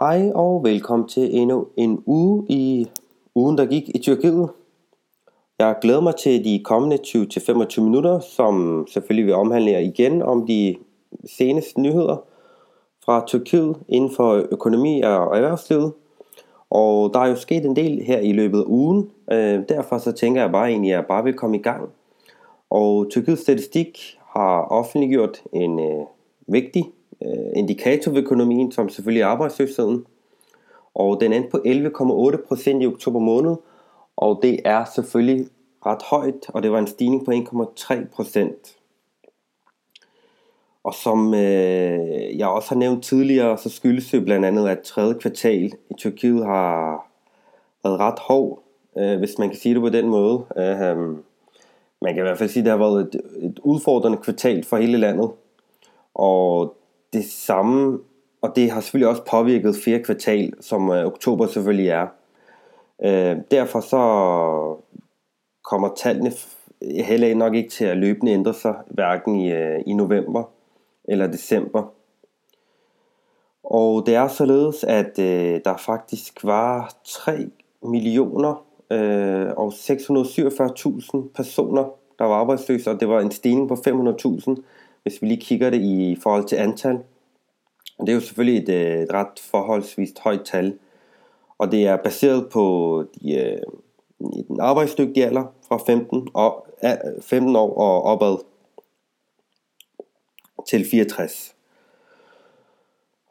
Hej og velkommen til endnu en uge i ugen, der gik i Tyrkiet. Jeg glæder mig til de kommende 20-25 minutter, som selvfølgelig vil omhandle igen om de seneste nyheder fra Tyrkiet inden for økonomi og erhvervslivet. Og der er jo sket en del her i løbet af ugen, øh, derfor så tænker jeg bare egentlig, at jeg bare vil komme i gang. Og Tyrkiets statistik har offentliggjort en øh, vigtig øh, indikator ved økonomien, som selvfølgelig er arbejdsløsheden. Og den endte på 11,8% i oktober måned, og det er selvfølgelig ret højt, og det var en stigning på 1,3%. Og som øh, jeg også har nævnt tidligere, så skyldes det blandt andet, at tredje kvartal i Tyrkiet har været ret hård, øh, hvis man kan sige det på den måde. Øh, øh man kan i hvert fald sige, at det har været et, et udfordrende kvartal for hele landet. Og det samme, og det har selvfølgelig også påvirket fjerde kvartal, som øh, oktober selvfølgelig er. Øh, derfor så kommer tallene heller nok ikke til at løbende ændre sig, hverken i, øh, i november eller december. Og det er således, at øh, der faktisk var 3 millioner øh, og 647.000 personer, der var arbejdsløse, og det var en stigning på 500.000 hvis vi lige kigger det i forhold til antal. Det er jo selvfølgelig et, øh, et ret forholdsvist højt tal. Og det er baseret på de, øh, den arbejdsdygtige alder fra 15, og, 15 år og opad til 64.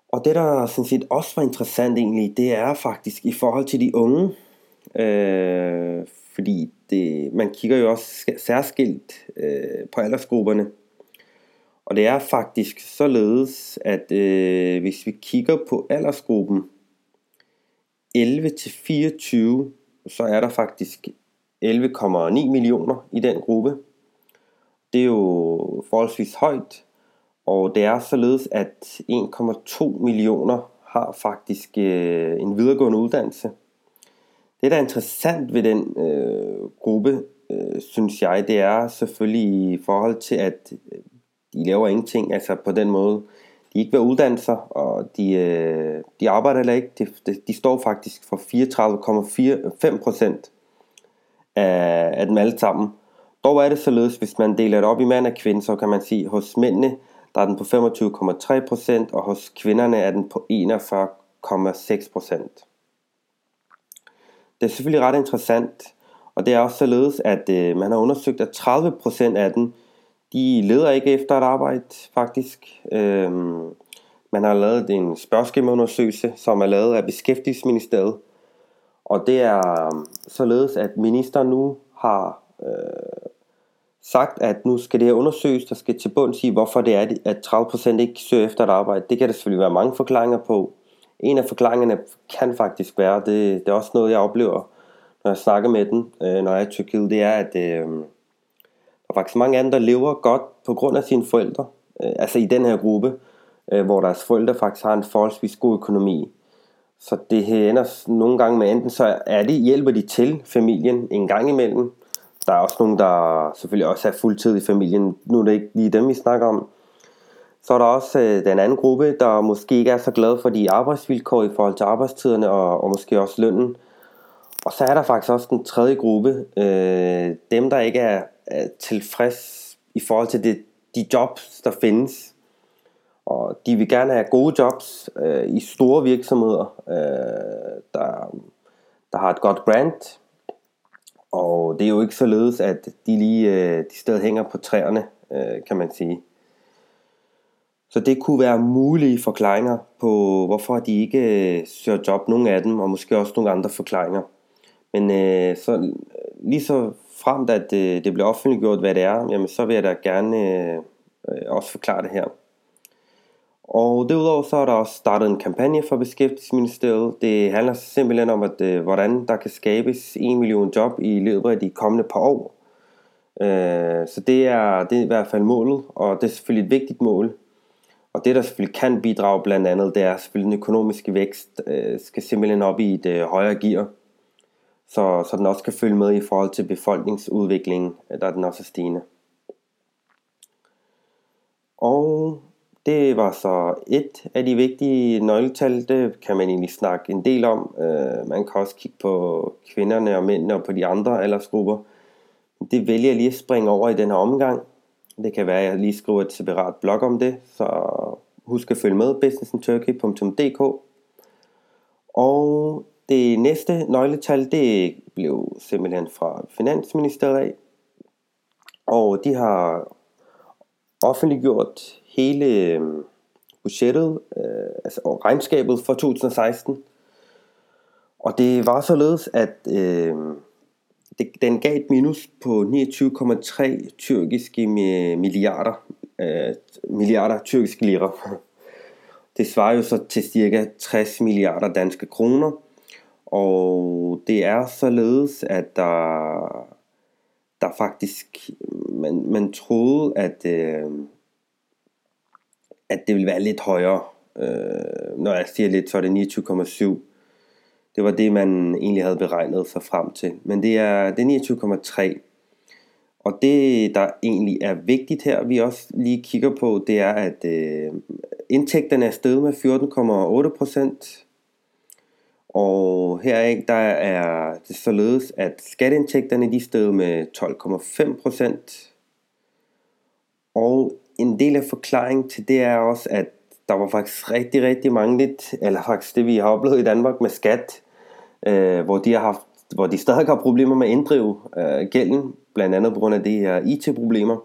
Og det der sådan set også var interessant egentlig, det er faktisk i forhold til de unge. Øh, fordi det, man kigger jo også særskilt øh, på aldersgrupperne. Og det er faktisk således, at øh, hvis vi kigger på aldersgruppen 11-24, så er der faktisk 11,9 millioner i den gruppe. Det er jo forholdsvis højt, og det er således, at 1,2 millioner har faktisk øh, en videregående uddannelse. Det, der er interessant ved den øh, gruppe, øh, synes jeg, det er selvfølgelig i forhold til, at de laver ingenting, altså på den måde. De er ikke ved at uddanne sig, og de, øh, de arbejder heller ikke. De, de, de står faktisk for 34,5% af, af dem alle sammen. Dog er det således, hvis man deler det op i mand og kvinde, så kan man sige, hos mændene, der er den på 25,3%, og hos kvinderne er den på 41,6%. Det er selvfølgelig ret interessant, og det er også således, at øh, man har undersøgt, at 30% af dem, de leder ikke efter et arbejde, faktisk. Øhm, man har lavet en spørgeskemaundersøgelse, som er lavet af Beskæftigelsesministeriet. Og det er øhm, således, at ministeren nu har øh, sagt, at nu skal det her undersøges, der skal til bunds i, hvorfor det er, at 30% ikke søger efter et arbejde. Det kan der selvfølgelig være mange forklaringer på. En af forklaringerne kan faktisk være, det, det er også noget, jeg oplever, når jeg snakker med den, øh, når jeg er i Tyrkiet, det er, at øh, faktisk mange andre, der lever godt på grund af sine forældre. Øh, altså i den her gruppe, øh, hvor deres forældre faktisk har en forholdsvis god økonomi. Så det ender nogle gange med enten, så er de, hjælper de til familien en gang imellem. Der er også nogen, der selvfølgelig også er fuldtid i familien. Nu er det ikke lige dem, vi snakker om. Så er der også øh, den anden gruppe, der måske ikke er så glad for de arbejdsvilkår i forhold til arbejdstiderne og, og måske også lønnen. Og så er der faktisk også den tredje gruppe, øh, dem der ikke er er tilfreds i forhold til det, de jobs, der findes. Og de vil gerne have gode jobs øh, i store virksomheder, øh, der, der har et godt brand. Og det er jo ikke således, at de lige øh, de stadig hænger på træerne, øh, kan man sige. Så det kunne være mulige forklaringer på, hvorfor de ikke øh, søger job, nogle af dem, og måske også nogle andre forklaringer. Men øh, så, lige så fremt, at det, det bliver offentliggjort, hvad det er, jamen, så vil jeg da gerne øh, øh, også forklare det her. Og derudover så er der også startet en kampagne for Beskæftigelsesministeriet. Det handler simpelthen om, at øh, hvordan der kan skabes 1 million job i løbet af de kommende par år. Øh, så det er, det er i hvert fald målet, og det er selvfølgelig et vigtigt mål. Og det der selvfølgelig kan bidrage blandt andet, det er selvfølgelig den økonomiske vækst øh, skal simpelthen op i et øh, højere gear så, så den også kan følge med i forhold til befolkningsudviklingen, der den også er stigende. Og Det var så et af de vigtige nøgletal. Det kan man egentlig snakke en del om. Øh, man kan også kigge på kvinderne og mændene og på de andre aldersgrupper. Det vælger jeg lige at springe over i den her omgang. Det kan være, at jeg lige skriver et separat blog om det, så husk at følge med businessinturkey.dk. Og det næste nøgletal, det blev simpelthen fra Finansministeriet af. Og de har offentliggjort hele øhm, budgettet, øh, altså regnskabet for 2016. Og det var således, at øh, det, den gav et minus på 29,3 tyrkiske milliarder, øh, milliarder tyrkiske lira. Det svarer jo så til cirka 60 milliarder danske kroner. Og det er således, at der, der faktisk, man, man troede, at, øh, at det ville være lidt højere. Øh, når jeg siger lidt, så er det 29,7. Det var det, man egentlig havde beregnet sig frem til. Men det er, det er 29,3. Og det, der egentlig er vigtigt her, vi også lige kigger på, det er, at øh, indtægterne er steget med 14,8 procent. Og her der er det således, at skatteindtægterne de steg med 12,5 procent. Og en del af forklaringen til det er også, at der var faktisk rigtig, rigtig mange lidt, eller faktisk det vi har oplevet i Danmark med skat, øh, hvor de har haft hvor de stadig har problemer med at inddrive øh, gælden, blandt andet på grund af det her IT-problemer,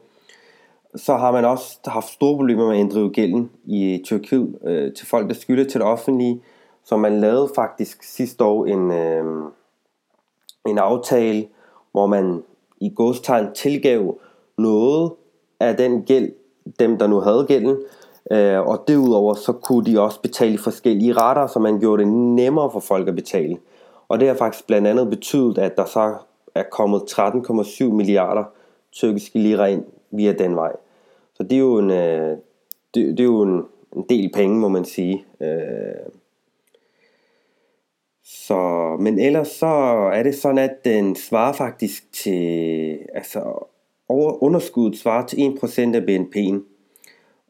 så har man også haft store problemer med at inddrive gælden i Tyrkiet øh, til folk, der skylder til det offentlige. Så man lavede faktisk sidste år en, øh, en aftale, hvor man i godstegn tilgav noget af den gæld, dem der nu havde gælden, øh, og derudover så kunne de også betale forskellige rater, så man gjorde det nemmere for folk at betale. Og det har faktisk blandt andet betydet, at der så er kommet 13,7 milliarder tyrkiske lira ind via den vej. Så det er jo en, øh, det, det er jo en, en del penge, må man sige. Øh, så, men ellers så er det sådan, at den svarer faktisk til, altså over, underskuddet svarer til 1% af BNP'en.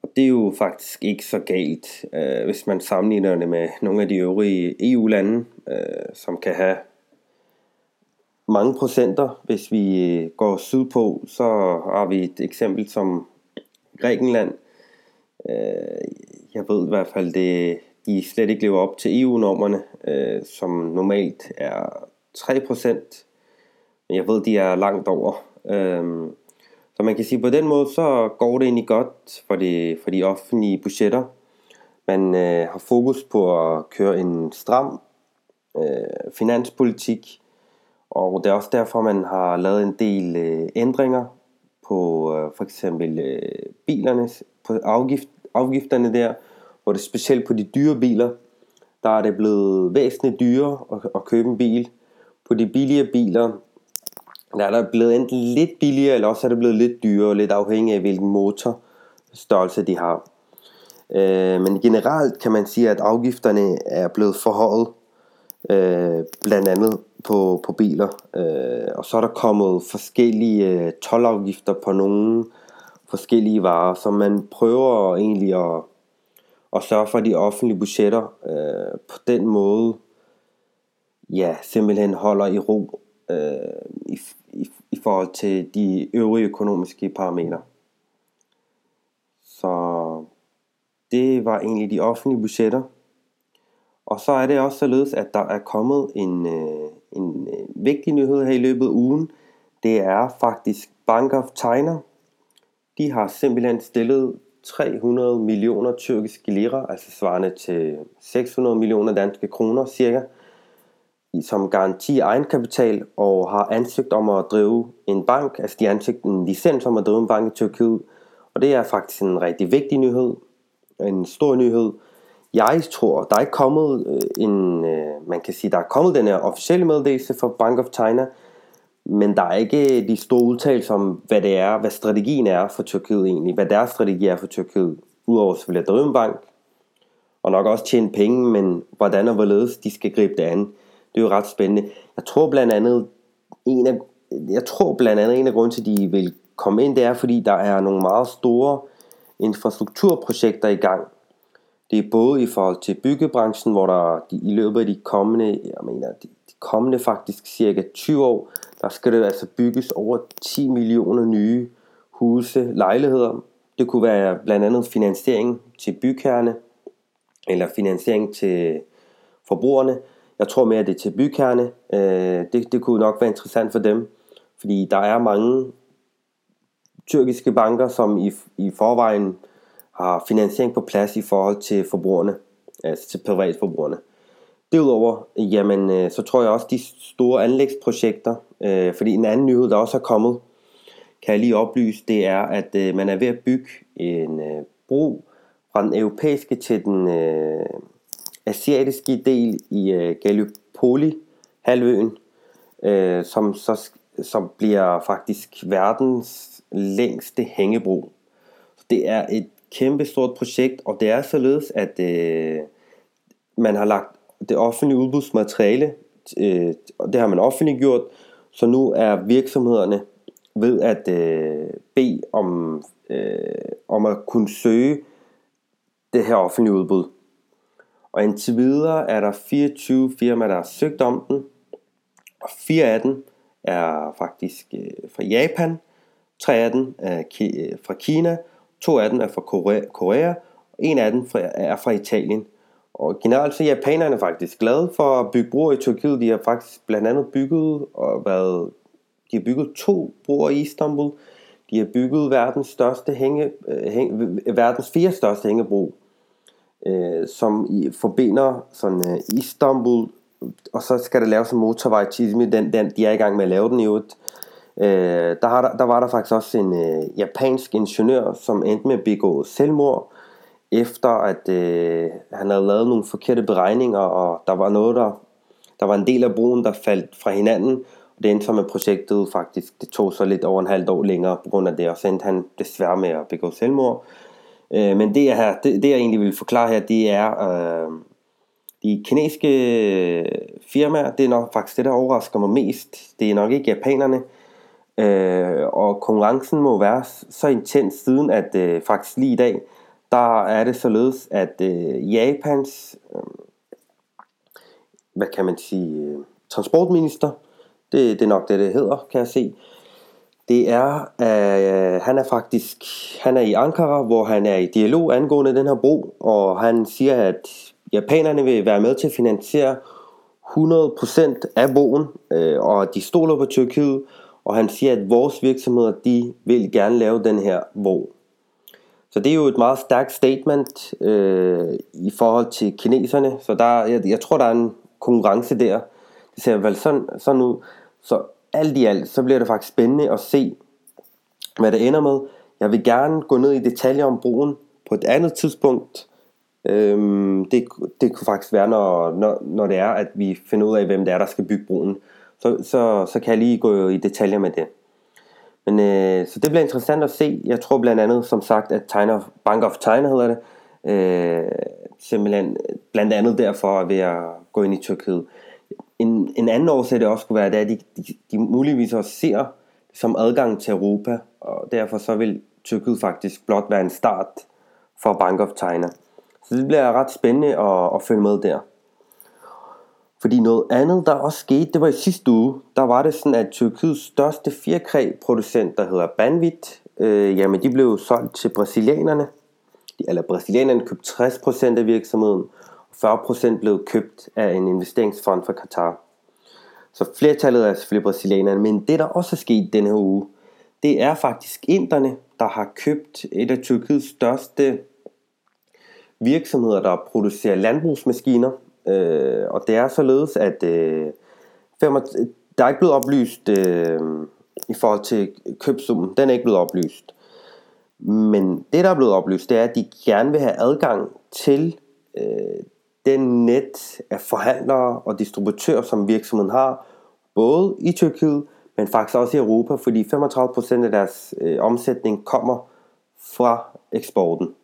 Og det er jo faktisk ikke så galt, øh, hvis man sammenligner det med nogle af de øvrige EU-lande, øh, som kan have mange procenter. Hvis vi øh, går sydpå, så har vi et eksempel som Grækenland. Øh, jeg ved i hvert fald, det de slet ikke lever op til EU-normerne, øh, som normalt er 3%. Men jeg ved, de er langt over. Øh, så man kan sige, på den måde, så går det egentlig godt for de, for de offentlige budgetter. Man øh, har fokus på at køre en stram øh, finanspolitik, og det er også derfor, man har lavet en del øh, ændringer på øh, for eksempel øh, bilernes, på afgift, afgifterne der, hvor det specielt på de dyre biler, der er det blevet væsentligt dyrere at, at købe en bil. På de billige biler, der er der blevet enten lidt billigere, eller også er det blevet lidt dyrere, lidt afhængig af hvilken motorstørrelse de har. Øh, men generelt kan man sige, at afgifterne er blevet forhøjet, øh, blandt andet på, på biler. Øh, og så er der kommet forskellige øh, tolvafgifter på nogle forskellige varer, så man prøver egentlig at, og sørge for, at de offentlige budgetter øh, på den måde ja, simpelthen holder i ro øh, i, i, i forhold til de øvrige økonomiske parametre. Så det var egentlig de offentlige budgetter. Og så er det også således, at der er kommet en, øh, en øh, vigtig nyhed her i løbet af ugen. Det er faktisk Bank of China. De har simpelthen stillet 300 millioner tyrkiske lira, altså svarende til 600 millioner danske kroner cirka, som garanti egenkapital og har ansøgt om at drive en bank, altså de har ansøgt en licens om at drive en bank i Tyrkiet, og det er faktisk en rigtig vigtig nyhed, en stor nyhed. Jeg tror, der er ikke kommet øh, en, øh, man kan sige, der er kommet den her officielle meddelelse fra Bank of China, men der er ikke de store udtalelser om, hvad det er, hvad strategien er for Tyrkiet egentlig, hvad deres strategi er for Tyrkiet, udover selvfølgelig at drive en bank, og nok også tjene penge, men hvordan og hvorledes de skal gribe det an. Det er jo ret spændende. Jeg tror blandt andet, en af, jeg tror blandt andet en af grunden til, at de vil komme ind, det er, fordi der er nogle meget store infrastrukturprojekter i gang. Det er både i forhold til byggebranchen, hvor der i løbet af de kommende, jeg mener, de, de kommende faktisk cirka 20 år, der skal det altså bygges over 10 millioner nye huse, lejligheder. Det kunne være blandt andet finansiering til bykerne, eller finansiering til forbrugerne. Jeg tror mere, at det er til bykerne. Øh, det, det kunne nok være interessant for dem, fordi der er mange tyrkiske banker, som i, i forvejen har finansiering på plads i forhold til forbrugerne, altså til privatforbrugerne. Derudover, jamen, øh, så tror jeg også de store anlægsprojekter, øh, fordi en anden nyhed, der også er kommet, kan jeg lige oplyse, det er, at øh, man er ved at bygge en øh, bro fra den europæiske til den øh, asiatiske del i øh, Gallipoli halvøen, øh, som, så, som bliver faktisk verdens længste hængebro. Det er et kæmpe stort projekt, og det er således, at øh, man har lagt det offentlige udbudsmateriale, øh, og det har man offentliggjort, så nu er virksomhederne ved at øh, bede om, øh, om at kunne søge det her offentlige udbud. Og indtil videre er der 24 firmaer, der har søgt om den, og fire af dem er faktisk øh, fra Japan, tre af dem er ki- øh, fra Kina, to af dem er fra Korea, og en af dem er fra Italien. Og generelt så er japanerne faktisk glade for at bygge broer i Tyrkiet. De har faktisk blandt andet bygget og været, de har bygget to broer i Istanbul. De har bygget verdens største hænge, øh, hæng, øh, verdens fire største hængebro, øh, som i, forbinder sådan, øh, Istanbul, og så skal der laves en motorvej til Izmir. Den, den, de er i gang med at lave den i øvrigt. Øh, der, har, der var der faktisk også en øh, japansk ingeniør, som endte med at begå selvmord, efter at øh, han havde lavet nogle forkerte beregninger, og der var noget, der, der var en del af broen, der faldt fra hinanden, og det endte så med projektet faktisk, det tog så lidt over en halv år længere på grund af det, og så endte han desværre med at begå selvmord. Øh, men det, her, det, det jeg egentlig vil forklare her, det er øh, de kinesiske øh, firmaer, det er nok faktisk det, der overrasker mig mest. Det er nok ikke japanerne, øh, og konkurrencen må være så intens siden, at øh, faktisk lige i dag, der er det således, at øh, Japans, øh, hvad kan man sige, øh, transportminister, det, det er nok det, det hedder, kan jeg se, det er, øh, han er faktisk, han er i Ankara, hvor han er i dialog angående den her bro, og han siger, at japanerne vil være med til at finansiere 100% af broen, øh, og de stoler på Tyrkiet, og han siger, at vores virksomheder, de vil gerne lave den her bro. Så det er jo et meget stærkt statement øh, i forhold til kineserne. Så der, jeg, jeg tror, der er en konkurrence der. Det ser vel sådan, sådan ud. Så alt i alt, så bliver det faktisk spændende at se, hvad det ender med. Jeg vil gerne gå ned i detaljer om broen på et andet tidspunkt. Øhm, det, det kunne faktisk være, når, når, når det er, at vi finder ud af, hvem det er, der skal bygge broen. Så, så, så kan jeg lige gå i detaljer med det. Men, øh, så det bliver interessant at se. Jeg tror blandt andet, som sagt, at China, Bank of China hedder det, øh, simpelthen blandt andet derfor ved at gå ind i Tyrkiet. En, en anden årsag det også skulle være, det er, at de, de, de muligvis også ser som adgang til Europa, og derfor så vil Tyrkiet faktisk blot være en start for Bank of China. Så det bliver ret spændende at, at følge med der. Fordi noget andet, der også skete, det var i sidste uge, der var det sådan, at Tyrkiets største fjerkræproducent, der hedder Banvit, øh, jamen de blev solgt til brasilianerne. Eller brasilianerne købte 60% af virksomheden, og 40% blev købt af en investeringsfond fra Katar. Så flertallet er selvfølgelig brasilianerne, men det der også er sket denne her uge, det er faktisk inderne, der har købt et af Tyrkiets største virksomheder, der producerer landbrugsmaskiner, Øh, og det er således, at øh, der er ikke blevet oplyst øh, i forhold til købsummen. Den er ikke blevet oplyst. Men det, der er blevet oplyst, det er, at de gerne vil have adgang til øh, den net af forhandlere og distributører, som virksomheden har, både i Tyrkiet, men faktisk også i Europa, fordi 35% af deres øh, omsætning kommer fra eksporten.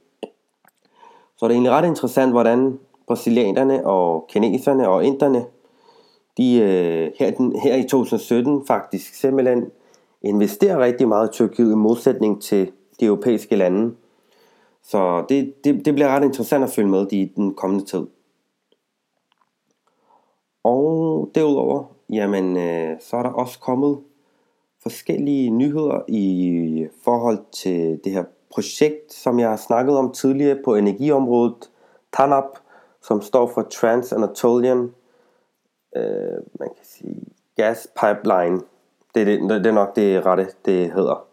Så det er egentlig ret interessant, hvordan brasilianerne og kineserne og inderne, de øh, her, den, her i 2017 faktisk simpelthen investerer rigtig meget i Tyrkiet i modsætning til de europæiske lande. Så det, det, det bliver ret interessant at følge med i den kommende tid. Og derudover, jamen, øh, så er der også kommet forskellige nyheder i forhold til det her projekt, som jeg har snakket om tidligere på energiområdet, TANAP, som står for Trans-Anatolian øh, man kan sige, gas pipeline. Det er, det, det er nok det rette, det hedder.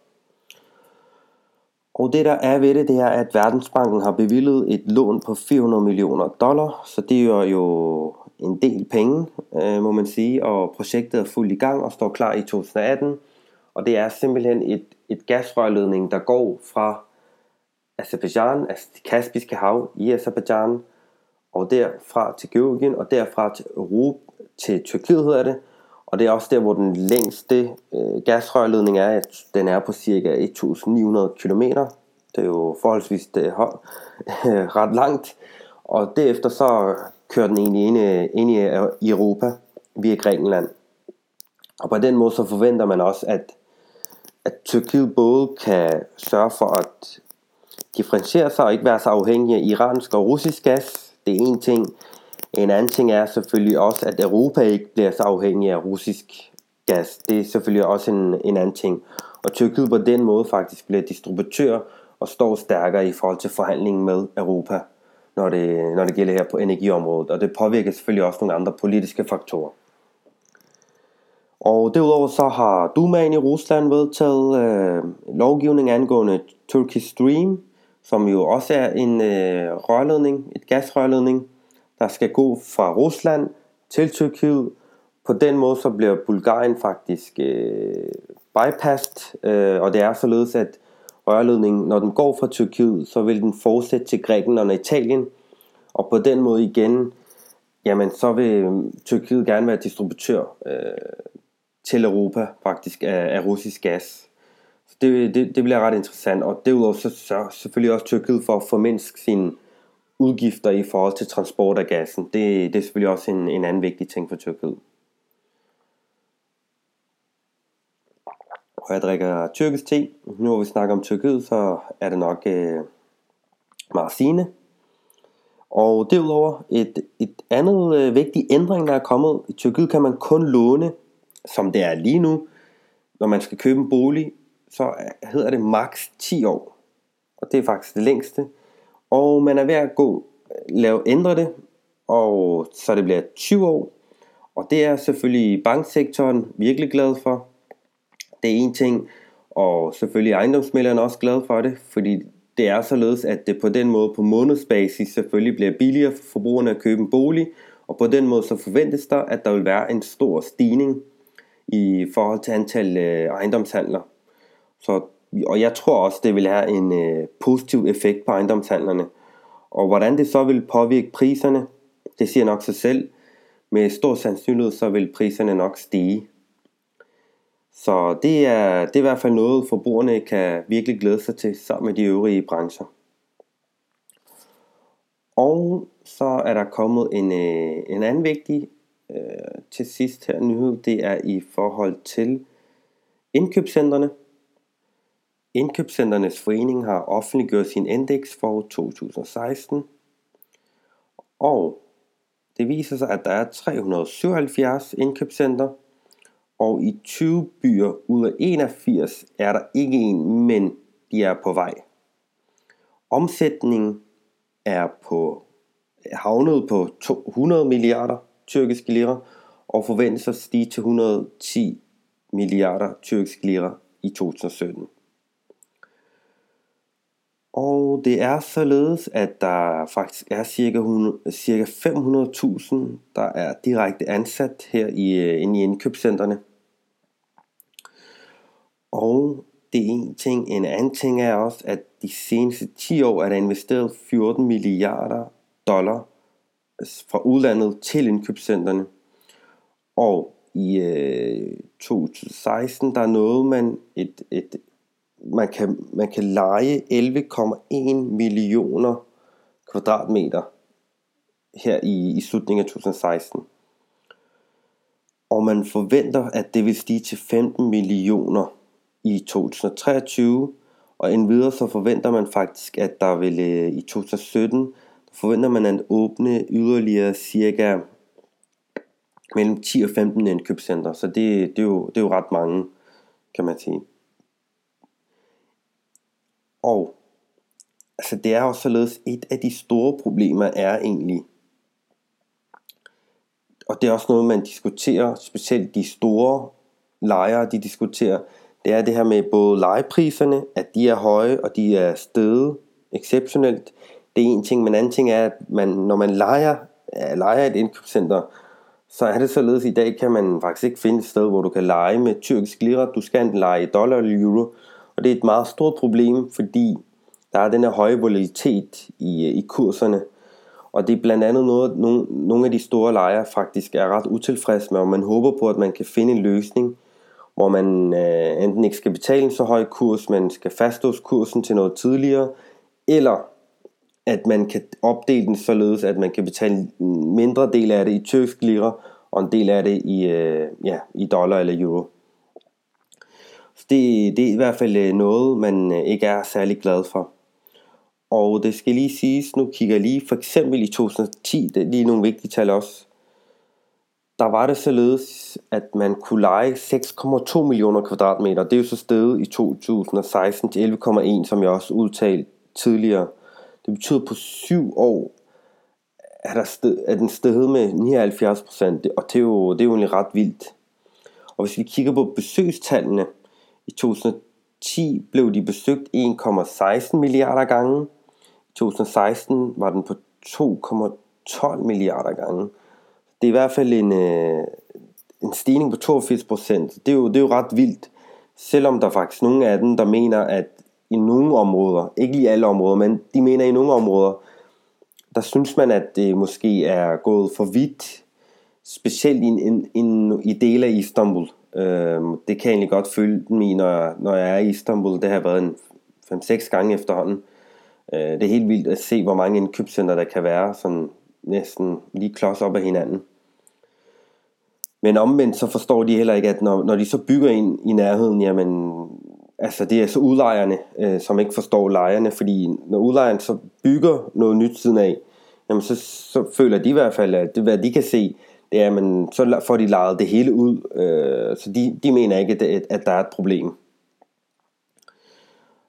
Og det der er ved det, det er, at Verdensbanken har bevillet et lån på 400 millioner dollar, så det er jo en del penge, øh, må man sige, og projektet er fuldt i gang og står klar i 2018. Og det er simpelthen et, et gasrørledning, der går fra Azerbaijan, altså det Kaspiske hav i Azerbaijan, og derfra til Georgien, og derfra til Europa, til Tyrkiet hedder det, og det er også der, hvor den længste øh, gasrørledning er. Den er på cirka 1900 km. Det er jo forholdsvis øh, det er ret langt. Og derefter så kører den egentlig ind, ind øh, i Europa via Grækenland. Og på den måde så forventer man også, at, at Tyrkiet både kan sørge for at differentiere sig og ikke være så afhængig af iransk og russisk gas. Det er en ting. En anden ting er selvfølgelig også, at Europa ikke bliver så afhængig af russisk gas. Det er selvfølgelig også en, en anden ting. Og Tyrkiet på den måde faktisk bliver distributør og står stærkere i forhold til forhandlingen med Europa, når det, når det gælder her på energiområdet. Og det påvirker selvfølgelig også nogle andre politiske faktorer. Og derudover så har Dumaen i Rusland vedtaget øh, lovgivning angående Turkish Stream, som jo også er en øh, rørledning, et gasrørledning, der skal gå fra Rusland til Tyrkiet. På den måde så bliver Bulgarien faktisk øh, bypassed, øh, og det er således, at rørledningen, når den går fra Tyrkiet, så vil den fortsætte til Grækenland og Italien, og på den måde igen, jamen så vil Tyrkiet gerne være distributør øh, til Europa faktisk af, af russisk gas. Så det, det, det bliver ret interessant, og derudover så sørger selvfølgelig også Tyrkiet for at formindske sin udgifter i forhold til transport af gassen. Det, det er selvfølgelig også en, en anden vigtig ting for Tyrkiet. Og jeg drikker tyrkisk te. Nu hvor vi snakker om Tyrkiet, så er det nok øh, marcine. Og derudover et, et andet øh, vigtig ændring, der er kommet. I Tyrkiet kan man kun låne, som det er lige nu, når man skal købe en bolig, så hedder det maks 10 år. Og det er faktisk det længste. Og man er ved at gå, lave, ændre det, og så det bliver 20 år. Og det er selvfølgelig banksektoren virkelig glad for. Det er en ting, og selvfølgelig ejendomsmælderne også glad for det, fordi det er således, at det på den måde på månedsbasis selvfølgelig bliver billigere for forbrugerne at købe en bolig, og på den måde så forventes der, at der vil være en stor stigning i forhold til antal ejendomshandler. Så og jeg tror også, det vil have en øh, positiv effekt på ejendomshandlerne. Og hvordan det så vil påvirke priserne, det siger nok sig selv. Med stor sandsynlighed, så vil priserne nok stige. Så det er, det er i hvert fald noget, forbrugerne kan virkelig glæde sig til sammen med de øvrige brancher. Og så er der kommet en, øh, en anden vigtig øh, til sidst her nyhed, det er i forhold til indkøbscentrene. Indkøbscenternes Forening har offentliggjort sin indeks for 2016, og det viser sig, at der er 377 indkøbscenter, og i 20 byer ud af 81 er der ikke en, men de er på vej. Omsætningen er på havnet på 200 milliarder tyrkiske lira og forventes at stige til 110 milliarder tyrkiske lira i 2017. Og det er således, at der faktisk er cirka, 100, cirka 500.000, der er direkte ansat her i, øh, inde i indkøbscentrene. Og det er en ting. En anden ting er også, at de seneste 10 år er der investeret 14 milliarder dollar fra udlandet til indkøbscentrene. Og i øh, 2016, der nåede man et, et, man kan, man kan lege 11,1 millioner kvadratmeter her i, i slutningen af 2016. Og man forventer, at det vil stige til 15 millioner i 2023, Og endvidere så forventer man faktisk, at der vil øh, i 2017, forventer man at åbne yderligere cirka mellem 10 og 15 indkøbscenter. Så det, det, er jo, det er jo ret mange, kan man sige. Og altså det er også således, et af de store problemer er egentlig, og det er også noget, man diskuterer, specielt de store lejere, de diskuterer, det er det her med både lejepriserne, at de er høje, og de er steget exceptionelt. Det er en ting, men anden ting er, at man, når man lejer, lejer et indkøbscenter, så er det således, at i dag kan man faktisk ikke finde et sted, hvor du kan lege med tyrkisk lira. Du skal enten lege i dollar eller euro. Og det er et meget stort problem, fordi der er den her høje volatilitet i, øh, i kurserne. Og det er blandt andet noget, nogle, nogle af de store lejere faktisk er ret utilfredse med, og man håber på, at man kan finde en løsning, hvor man øh, enten ikke skal betale en så høj kurs, men skal fastlåse kursen til noget tidligere, eller at man kan opdele den således, at man kan betale en mindre del af det i tyrkisk lira, og en del af det i, øh, ja, i dollar eller euro. Det, det er i hvert fald øh, noget, man øh, ikke er særlig glad for. Og det skal lige siges, nu kigger jeg lige, for eksempel i 2010, det er lige nogle vigtige tal også, der var det således, at man kunne lege 6,2 millioner kvadratmeter. Det er jo så steget i 2016 til 11,1, som jeg også udtalte tidligere. Det betyder på syv år, er, der sted, er den steget med 79 procent, og det er, jo, det er jo egentlig ret vildt. Og hvis vi kigger på besøgstallene, i 2010 blev de besøgt 1,16 milliarder gange, 2016 var den på 2,12 milliarder gange. Det er i hvert fald en, øh, en stigning på 82 procent. Det, er jo, det er jo ret vildt. Selvom der faktisk nogle af dem, der mener, at i nogle områder, ikke lige alle områder, men de mener i nogle områder, der synes man, at det måske er gået for vidt, specielt i, en, en, i dele af Istanbul. Øh, det kan jeg egentlig godt føle mig, når jeg, når jeg er i Istanbul. Det har været en 5-6 gange efterhånden. Øh, det er helt vildt at se, hvor mange indkøbscenter der kan være, sådan næsten lige klods op af hinanden. Men omvendt så forstår de heller ikke, at når, når de så bygger ind i nærheden, jamen, altså det er så udlejerne, øh, som ikke forstår lejerne, fordi når udlejeren så bygger noget nyt siden af, jamen så, så føler de i hvert fald, at det hvad de kan se, jamen så får de lejet det hele ud, øh, så de, de mener ikke, at, at der er et problem.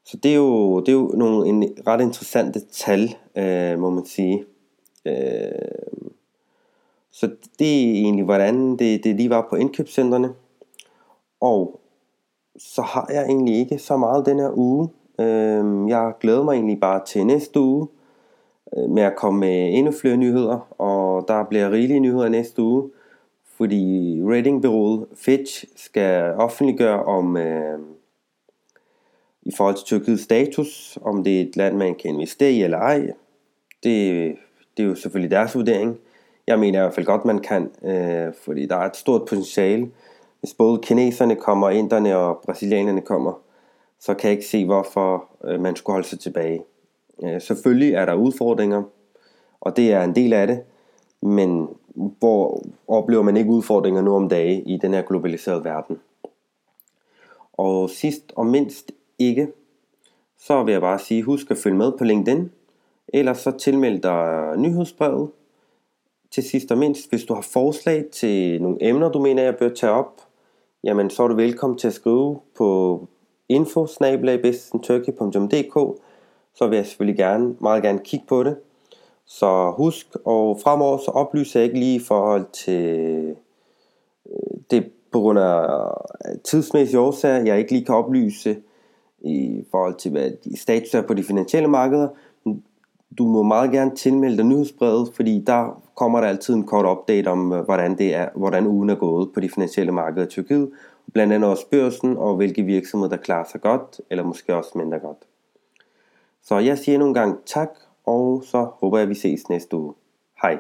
Så det er jo, det er jo nogle en, ret interessante tal, øh, må man sige. Øh, så det er egentlig, hvordan det, det lige var på indkøbscentrene. Og så har jeg egentlig ikke så meget den her uge. Øh, jeg glæder mig egentlig bare til næste uge øh, med at komme med endnu flere nyheder, og der bliver rigelige nyheder næste uge, fordi ratingbyrået Fitch skal offentliggøre om øh, i forhold til Tyrkiets status, om det er et land, man kan investere i eller ej. Det, det er jo selvfølgelig deres vurdering. Jeg mener i hvert fald godt, man kan, øh, fordi der er et stort potentiale. Hvis både kineserne kommer, inderne og brasilianerne kommer, så kan jeg ikke se, hvorfor øh, man skulle holde sig tilbage. Øh, selvfølgelig er der udfordringer, og det er en del af det, men hvor oplever man ikke udfordringer nu om dage i den her globaliserede verden. Og sidst og mindst ikke, så vil jeg bare sige, husk at følge med på LinkedIn, eller så tilmeld dig nyhedsbrevet. Til sidst og mindst, hvis du har forslag til nogle emner, du mener, jeg bør tage op, jamen så er du velkommen til at skrive på info så vil jeg selvfølgelig gerne, meget gerne kigge på det. Så husk, og fremover så oplyser jeg ikke lige i forhold til øh, det på grund af tidsmæssige årsager, jeg ikke lige kan oplyse i forhold til, hvad status er på de finansielle markeder. Du må meget gerne tilmelde dig nyhedsbrevet, fordi der kommer der altid en kort update om, øh, hvordan, det er, hvordan ugen er gået på de finansielle markeder i Tyrkiet. Blandt andet også børsen og hvilke virksomheder, der klarer sig godt, eller måske også mindre godt. Så jeg siger nogle gange tak, og så håber jeg, at vi ses næste uge. Hej.